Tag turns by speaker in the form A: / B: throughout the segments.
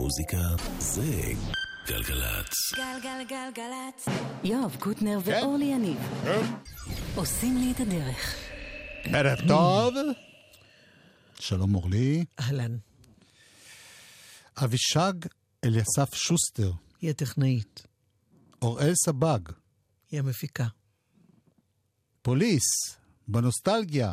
A: מוזיקה זה גלגלצ.
B: גלגלגלגלצ. יואב קוטנר ואורלי יניב עושים לי את הדרך.
C: ערב טוב. שלום אורלי.
D: אהלן.
C: אבישג אליסף שוסטר.
D: היא הטכנאית.
C: אוראל סבג.
D: היא המפיקה.
C: פוליס. בנוסטלגיה.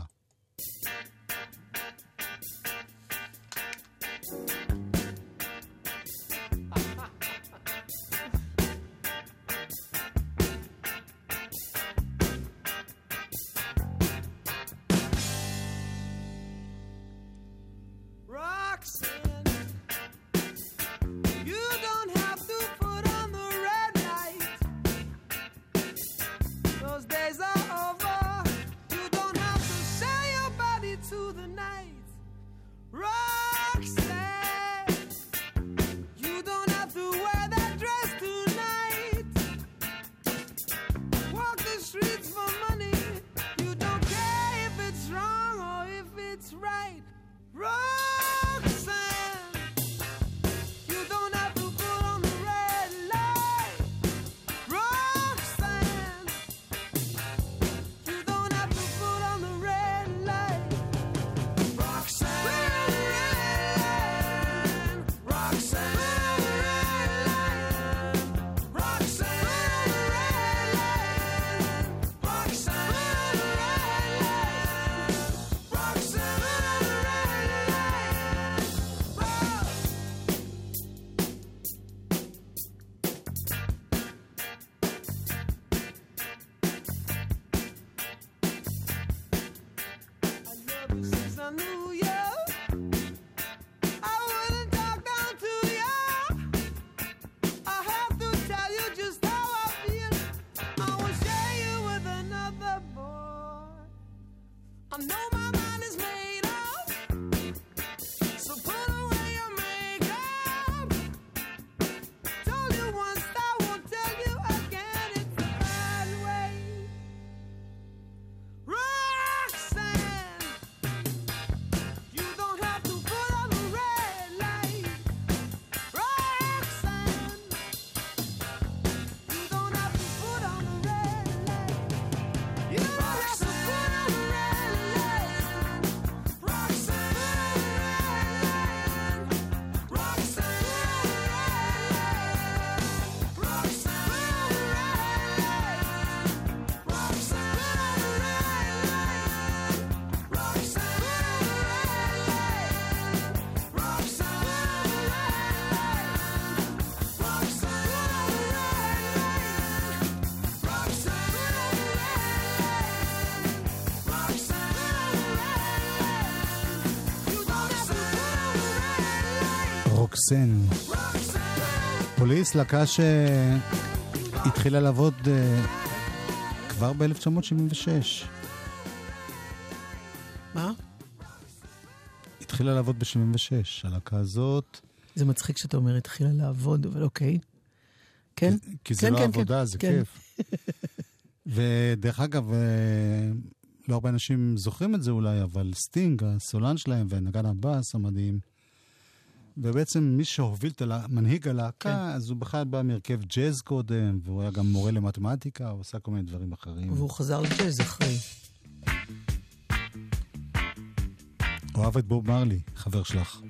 C: רוקסן. פוליס, להקה שהתחילה לעבוד אה, כבר ב-1976.
D: מה?
C: התחילה לעבוד ב-76, הלהקה הזאת.
D: זה מצחיק שאתה אומר התחילה לעבוד, אבל אוקיי. כן?
C: כי, כי זה
D: כן,
C: לא
D: כן,
C: עבודה,
D: כן,
C: זה
D: כן.
C: כיף. ודרך אגב, אה, לא הרבה אנשים זוכרים את זה אולי, אבל סטינג, הסולן שלהם ונגן הבאס המדהים, ובעצם מי שהוביל את הלה- מנהיג הלהקה,
D: כן.
C: אז הוא בכלל בא מהרכב ג'אז קודם, והוא היה גם מורה למתמטיקה, הוא עשה כל מיני דברים אחרים.
D: והוא חזר לג'אז אחרי.
C: הוא אהב את בוב מרלי, חבר שלך.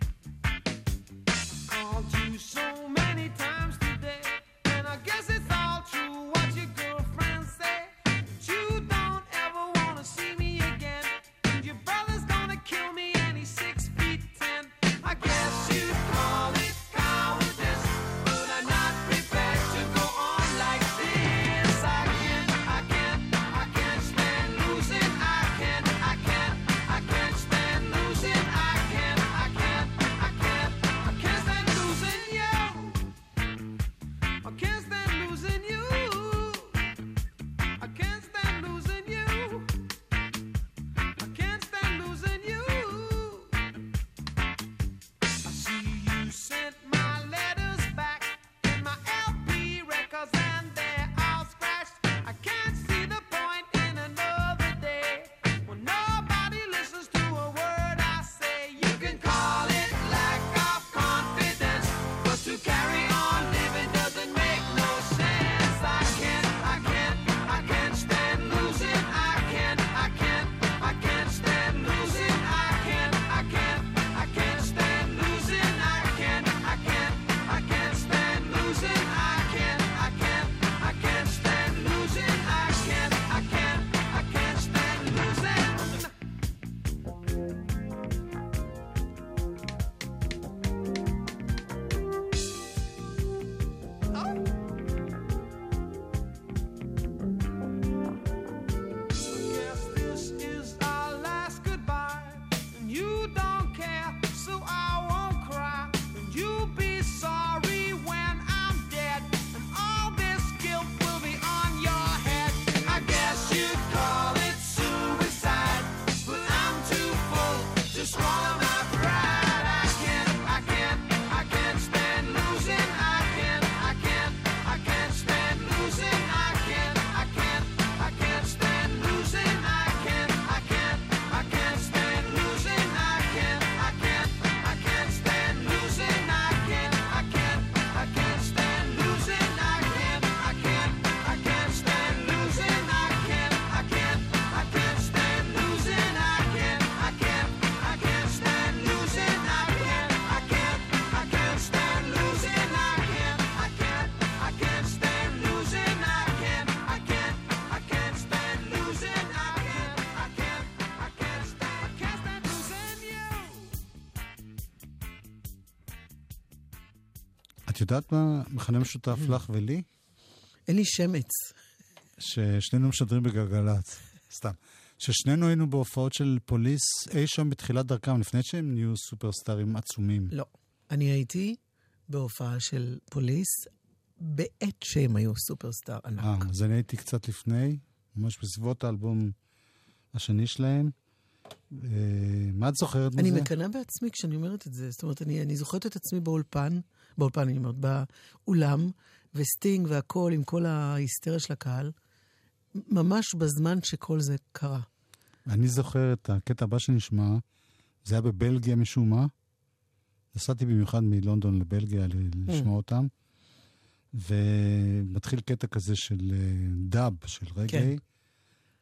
E: יודעת מה מכנה משותף לך ולי?
D: אין לי שמץ.
E: ששנינו משדרים בגלגלצ. סתם. ששנינו היינו בהופעות של פוליס אי שם בתחילת דרכם, לפני שהם נהיו סופרסטארים עצומים.
D: לא. אני הייתי בהופעה של פוליס בעת שהם היו סופרסטאר ענק.
E: אה, אז אני הייתי קצת לפני, ממש בסביבות האלבום השני שלהם. אה, מה את זוכרת מזה?
D: אני מקנאה בעצמי כשאני אומרת את זה. זאת אומרת, אני, אני זוכרת את עצמי באולפן, באולפן, אני אומרת, באולם, וסטינג והכל, עם כל ההיסטריה של הקהל, ממש בזמן שכל זה קרה.
E: אני זוכר את הקטע הבא שנשמע, זה היה בבלגיה משום מה. נסעתי במיוחד מלונדון לבלגיה ל- לשמוע אותם, ומתחיל קטע כזה של אה, דאב, של רגאיי,
D: כן.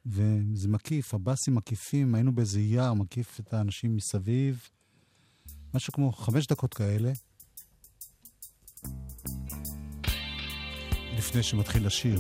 E: וזה מקיף, הבאסים מקיפים, היינו באיזה יער, מקיף את האנשים מסביב, משהו כמו חמש דקות כאלה. לפני שמתחיל לשיר.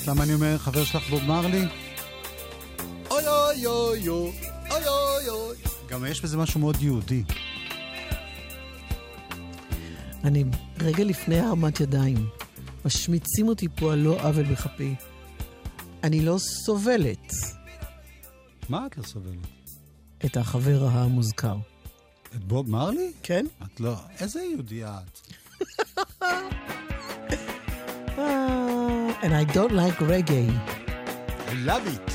E: יודעת למה אני אומר חבר שלך בוב מרלי? אוי אוי אוי אוי אוי אוי גם יש בזה משהו מאוד יהודי.
D: אני רגע לפני הרמת ידיים. משמיצים אותי פה על לא עוול בכפי. אני לא סובלת.
E: מה את לא סובלת?
D: את החבר המוזכר.
E: את בוב מרלי?
D: כן.
E: את לא... איזה יהודי את?
D: and I don't like reggae.
E: I love it.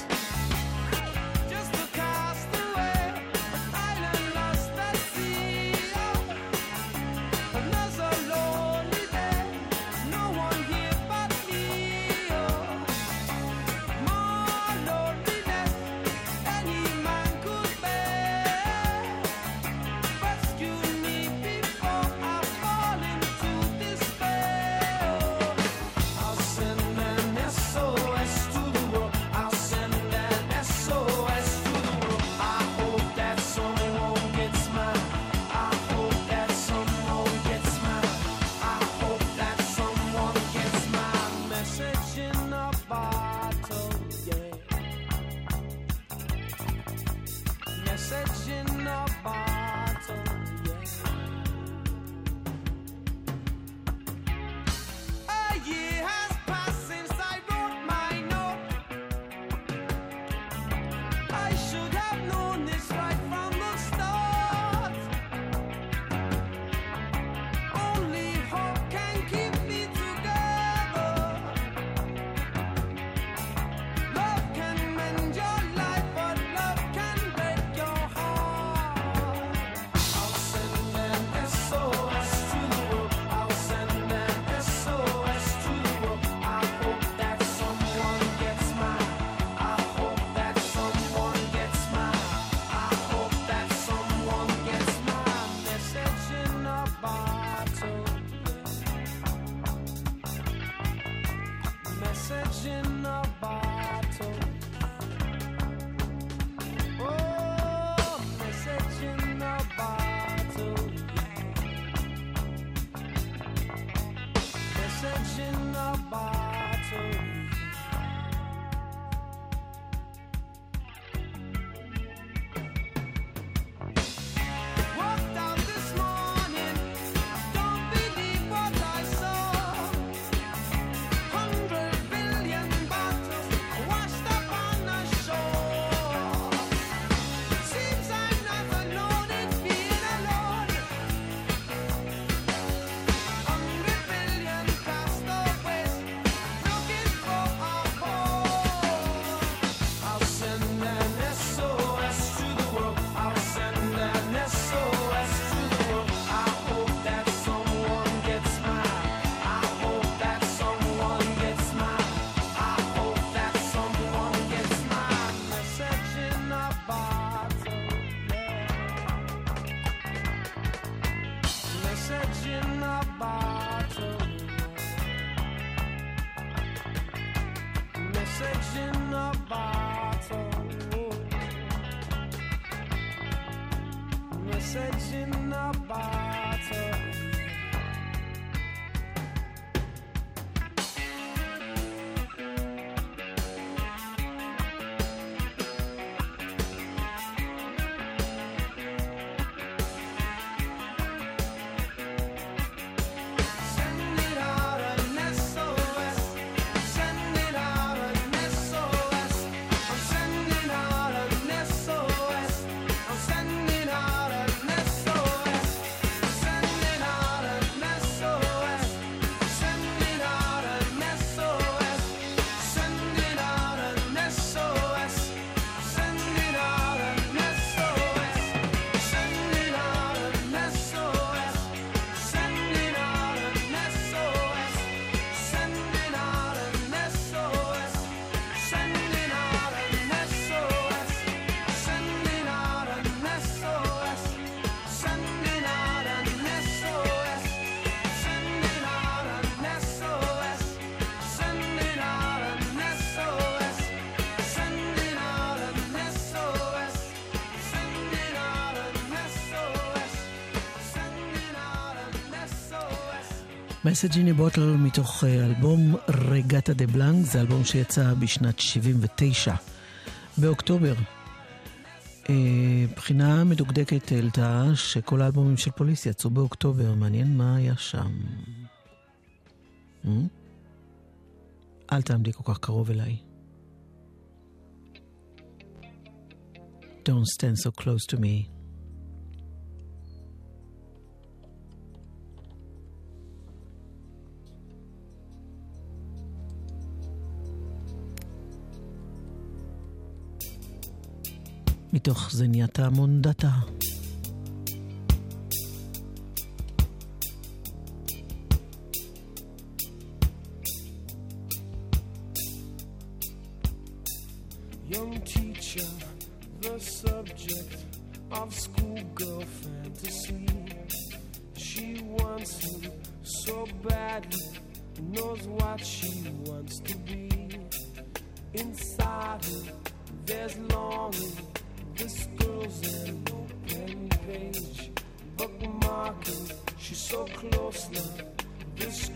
C: a bottle.
D: מסג' איני בוטל מתוך אה, אלבום רגטה דה בלנק, זה אלבום שיצא בשנת 79, באוקטובר. אה, בחינה מדוקדקת העלתה שכל האלבומים של פוליס יצאו באוקטובר, מעניין מה היה שם. Hmm? אל תעמדי כל כך קרוב אליי. Don't stand so close to me. מתוך זניאטה מונדטה.
C: Young This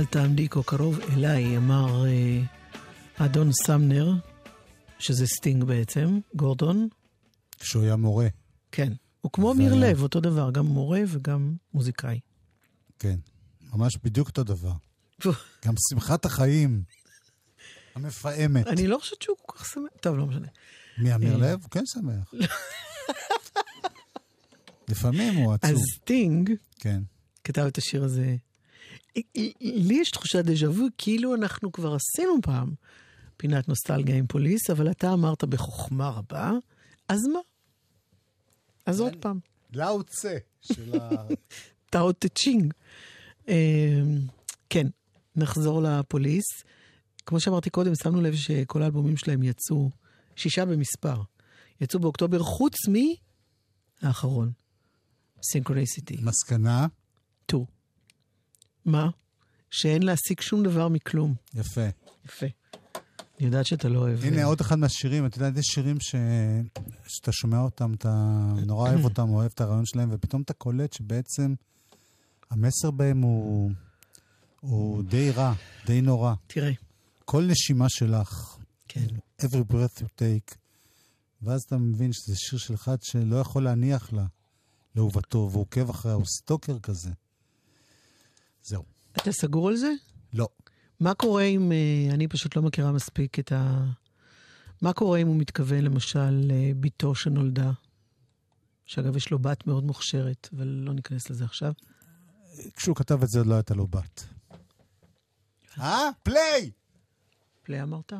D: אל תעמדי כה קרוב אליי, אמר אה, אדון סמנר, שזה סטינג בעצם, גורדון.
E: שהוא היה מורה,
D: כן. הוא כמו אמיר לב, אותו דבר, גם מורה וגם מוזיקאי.
E: כן. ממש בדיוק אותו דבר. גם שמחת החיים המפעמת.
D: אני לא חושבת שהוא כל כך שמח. טוב, לא משנה.
E: מאמיר
D: אה.
E: לב? כן שמח. לפעמים הוא עצוב.
D: אז סטינג
E: כן.
D: כתב את השיר הזה. לי יש תחושת דז'ה וו, כאילו אנחנו כבר עשינו פעם פינת נוסטלגיה עם פוליס, אבל אתה אמרת בחוכמה רבה, אז מה? אז עוד פעם.
E: לאו צה של ה...
D: טאו טה צ'ינג. אה, כן, נחזור לפוליס. כמו שאמרתי קודם, שמנו לב שכל האלבומים שלהם יצאו, שישה במספר, יצאו באוקטובר, חוץ מהאחרון, סינכרוניסיטי.
E: מסקנה,
C: ויתור. מה? שאין להשיג שום דבר מכלום.
E: יפה.
C: יפה. אני יודעת שאתה לא אוהב...
E: הנה
C: אה,
E: עוד אחד מהשירים, אתה יודע, יש שירים ש... שאתה שומע אותם, אתה נורא אוהב אותם, אוהב את הרעיון שלהם, ופתאום אתה קולט שבעצם המסר בהם הוא, הוא די רע, די נורא.
C: תראה,
E: כל נשימה שלך,
C: כן.
E: every breath you take, ואז אתה מבין שזה שיר של אחד שלא יכול להניח לה, לאהובתו, והוא עוקב אחריה, הוא סטוקר כזה. זהו.
C: אתה סגור על זה?
E: לא.
C: מה קורה אם, אה, אני פשוט לא מכירה מספיק את ה... מה קורה אם הוא מתכוון למשל לבתו שנולדה? שאגב, יש לו בת מאוד מוכשרת, אבל לא ניכנס לזה עכשיו.
E: כשהוא כתב את זה עוד לא הייתה לו בת. אה? פליי!
C: פלי אמרת?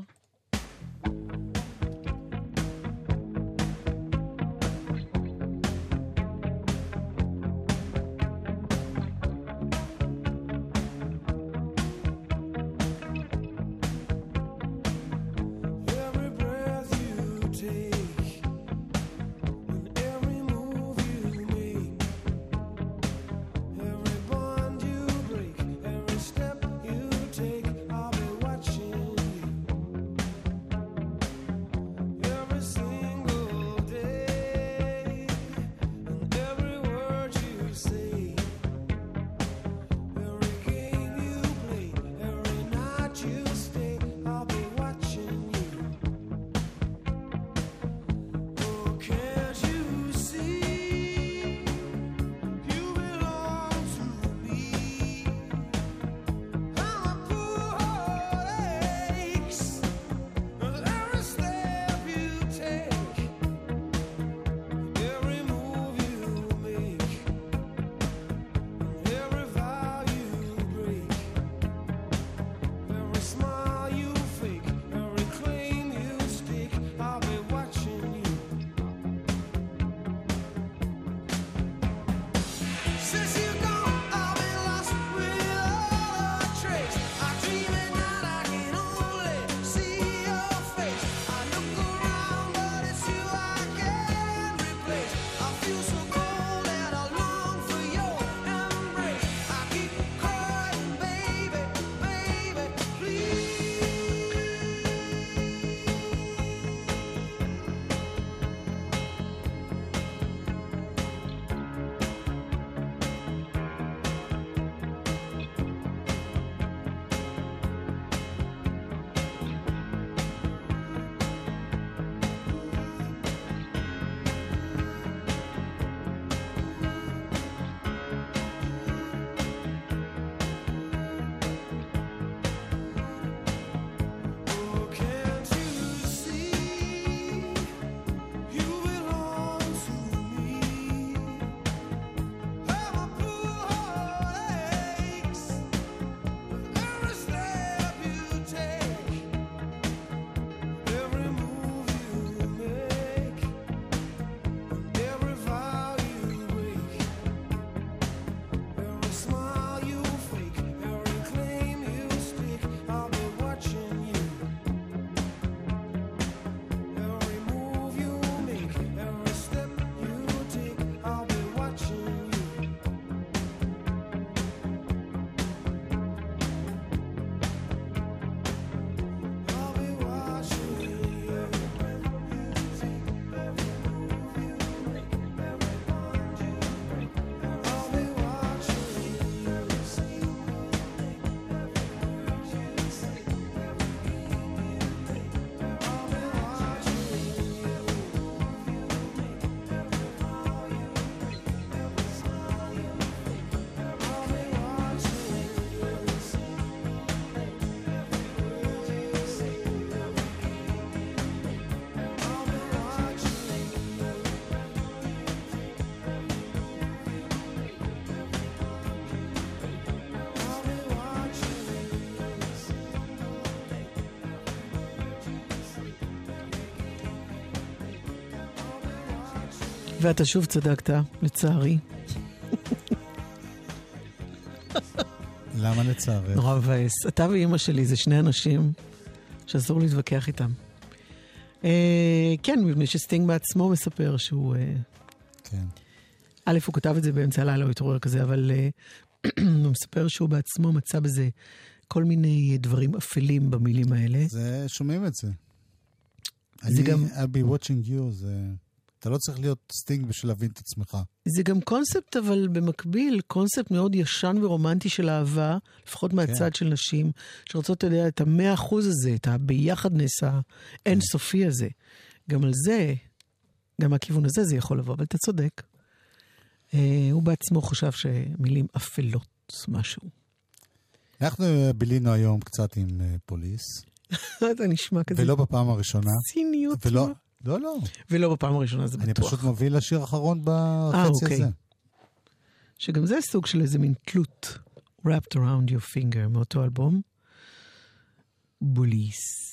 C: ואתה שוב צדקת, לצערי.
E: למה לצערך?
C: נורא מבאס. אתה ואימא שלי זה שני אנשים שאסור להתווכח איתם. אה, כן, מפני שסטינג בעצמו מספר שהוא... אה,
E: כן.
C: א', הוא כתב את זה באמצע הלילה, הוא התעורר כזה, אבל uh,
D: הוא מספר שהוא בעצמו מצא בזה כל מיני דברים אפלים במילים האלה.
E: זה, שומעים את זה.
D: זה
E: אני,
D: גם-
E: I'll be watching you, זה... אתה לא צריך להיות סטינג בשביל להבין את עצמך.
D: זה גם קונספט, אבל במקביל, קונספט מאוד ישן ורומנטי של אהבה, לפחות מהצד של נשים, שרוצות, אתה יודע, את המאה אחוז הזה, את הביחדנס האינסופי הזה. גם על זה, גם מהכיוון הזה זה יכול לבוא, אבל אתה צודק. אה, הוא בעצמו חשב שמילים אפלות, משהו.
E: אנחנו אה, בילינו היום קצת עם אה, פוליס,
D: אתה נשמע כזה
E: ולא בפעם הראשונה.
D: ציניות.
E: ולא,
D: מה?
E: לא, לא.
D: ולא בפעם הראשונה, זה
E: אני
D: בטוח.
E: פשוט מוביל לשיר האחרון בחצי
D: אוקיי.
E: הזה.
D: שגם זה סוג של איזה מין תלות, wrapped around your finger, מאותו אלבום. בוליס.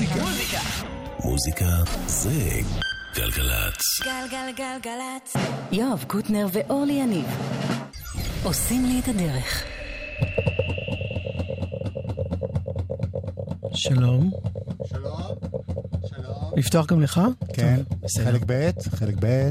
A: מוזיקה. מוזיקה. זה גלגלצ.
B: גלגלגלגלצ. יואב קוטנר ואורלי יניב עושים לי את הדרך.
D: שלום.
F: שלום. שלום.
D: לפתוח גם לך?
F: כן. חלק ב', חלק ב'.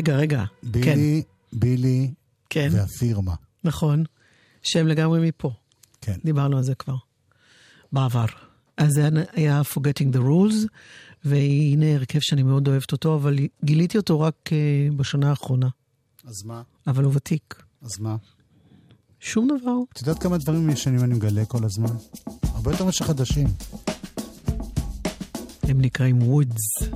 D: רגע, רגע. בילי, כן.
F: בילי
D: כן.
F: והפירמה.
D: נכון, שהם לגמרי מפה.
F: כן.
D: דיברנו על זה כבר. בעבר. אז זה היה Forgetting the Rules, והנה הרכב שאני מאוד אוהבת אותו, אבל גיליתי אותו רק אה, בשנה האחרונה.
F: אז מה?
D: אבל הוא ותיק.
F: אז מה?
D: שום דבר.
F: את יודעת כמה דברים ישנים אני מגלה כל הזמן? הרבה יותר משחדשים.
D: הם נקראים Woods.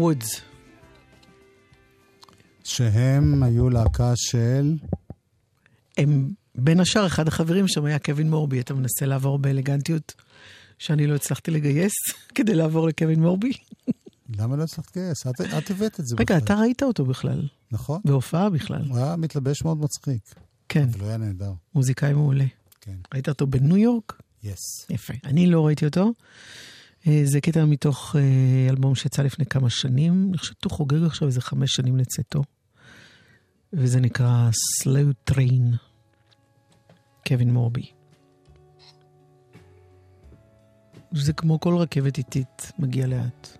G: וודס.
E: שהם היו להקה של...
G: הם, בין השאר, אחד החברים שם היה קווין מורבי. אתה מנסה לעבור באלגנטיות שאני לא הצלחתי לגייס כדי לעבור לקווין מורבי?
E: למה לא הצלחת לגייס? את, את הבאת את זה
G: רגע,
E: בכלל.
G: אתה ראית אותו בכלל,
E: נכון.
G: בהופעה בכלל.
E: הוא היה מתלבש מאוד מצחיק,
G: כן,
E: אבל הוא היה נהדר.
G: מוזיקאי מעולה.
E: כן.
G: ראית אותו בניו יורק?
E: יס.
G: יפה. אני לא ראיתי אותו. אה, זה קטע מתוך אה, אלבום שיצא לפני כמה שנים. אני חושבת שהוא חוגג עכשיו איזה חמש שנים לצאתו. וזה נקרא Slow Train, קווין מורבי. זה כמו כל רכבת איטית, מגיע לאט.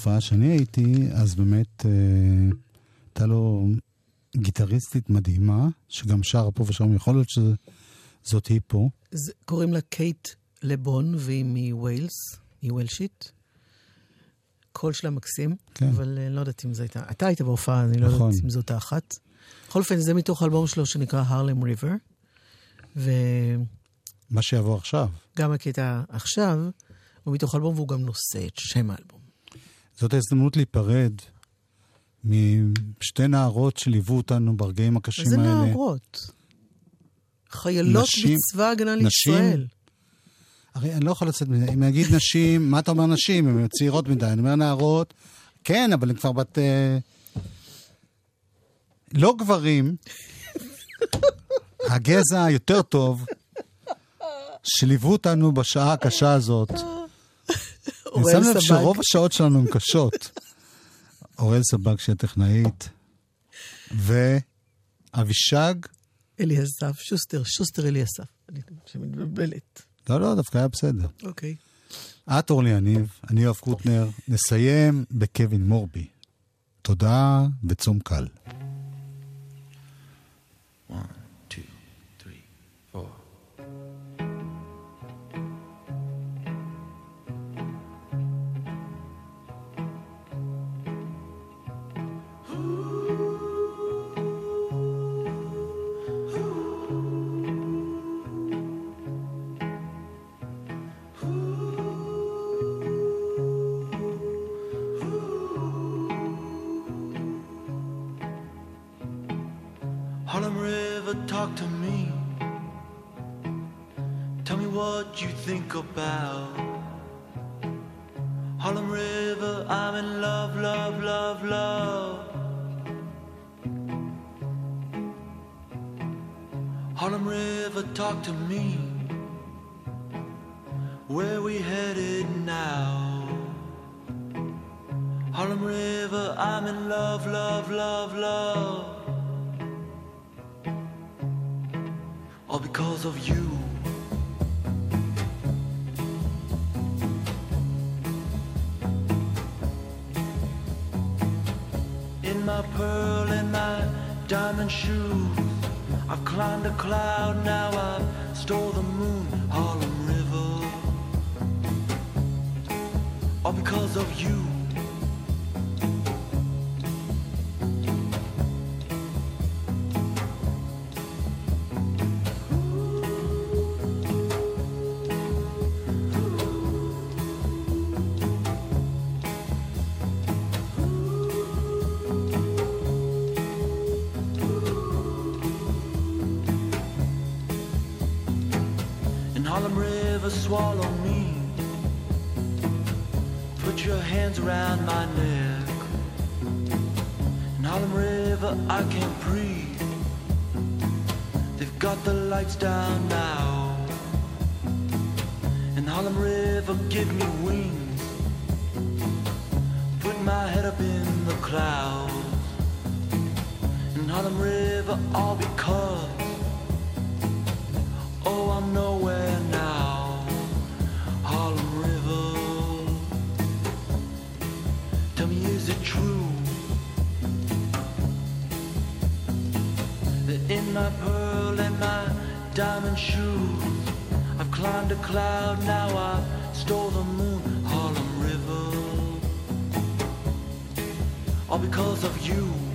E: בהופעה שאני הייתי, אז באמת אה, הייתה לו גיטריסטית מדהימה, שגם שרה פה ושם, יכול להיות שזאת היא פה.
D: זה- קוראים לה קייט לבון, והיא מווילס, היא ווילשית. קול שלה מקסים,
E: כן.
D: אבל אה, לא יודעת אם זו הייתה... אתה היית בהופעה, אני לא
E: נכון.
D: יודעת אם זאת האחת. בכל אופן, זה מתוך האלבום שלו שנקרא Harlem River, וגם
E: מה שיבוא עכשיו.
D: הקטע עכשיו, הוא מתוך האלבום והוא גם נושא את שם האלבום.
E: זאת ההזדמנות להיפרד משתי נערות שליוו אותנו ברגעים הקשים
D: איזה
E: האלה.
D: נערות? חיילות
E: נשים-
D: בצבא ההגנה
E: נשים-
D: לישראל.
E: הרי אני לא יכול לצאת מזה. אם נגיד נשים, מה אתה אומר נשים? הן צעירות מדי. אני אומר נערות, כן, אבל הן כבר בת... אה, לא גברים, הגזע היותר טוב, שליוו אותנו בשעה הקשה הזאת. אני שם לב. שרוב השעות שלנו הן קשות. אוראל סבג שהיא הטכנאית, ואבישג,
D: אלי אסף, שוסטר, שוסטר אלי אסף. אני שמתבלבלת.
E: לא, לא, דווקא היה בסדר.
D: אוקיי.
E: את אורלי יניב, אני יואב קוטנר, נסיים בקווין מורבי. תודה וצום קל.
G: Harlem River, swallow me. Put your hands around my neck. In Harlem River, I can't breathe. They've got the lights down now. In Harlem River, give me wings. Put my head up in the clouds. In Harlem River, all because. Oh, I'm nowhere my pearl and my diamond shoes, I've climbed a cloud, now I stole the moon, Harlem River. All because of you.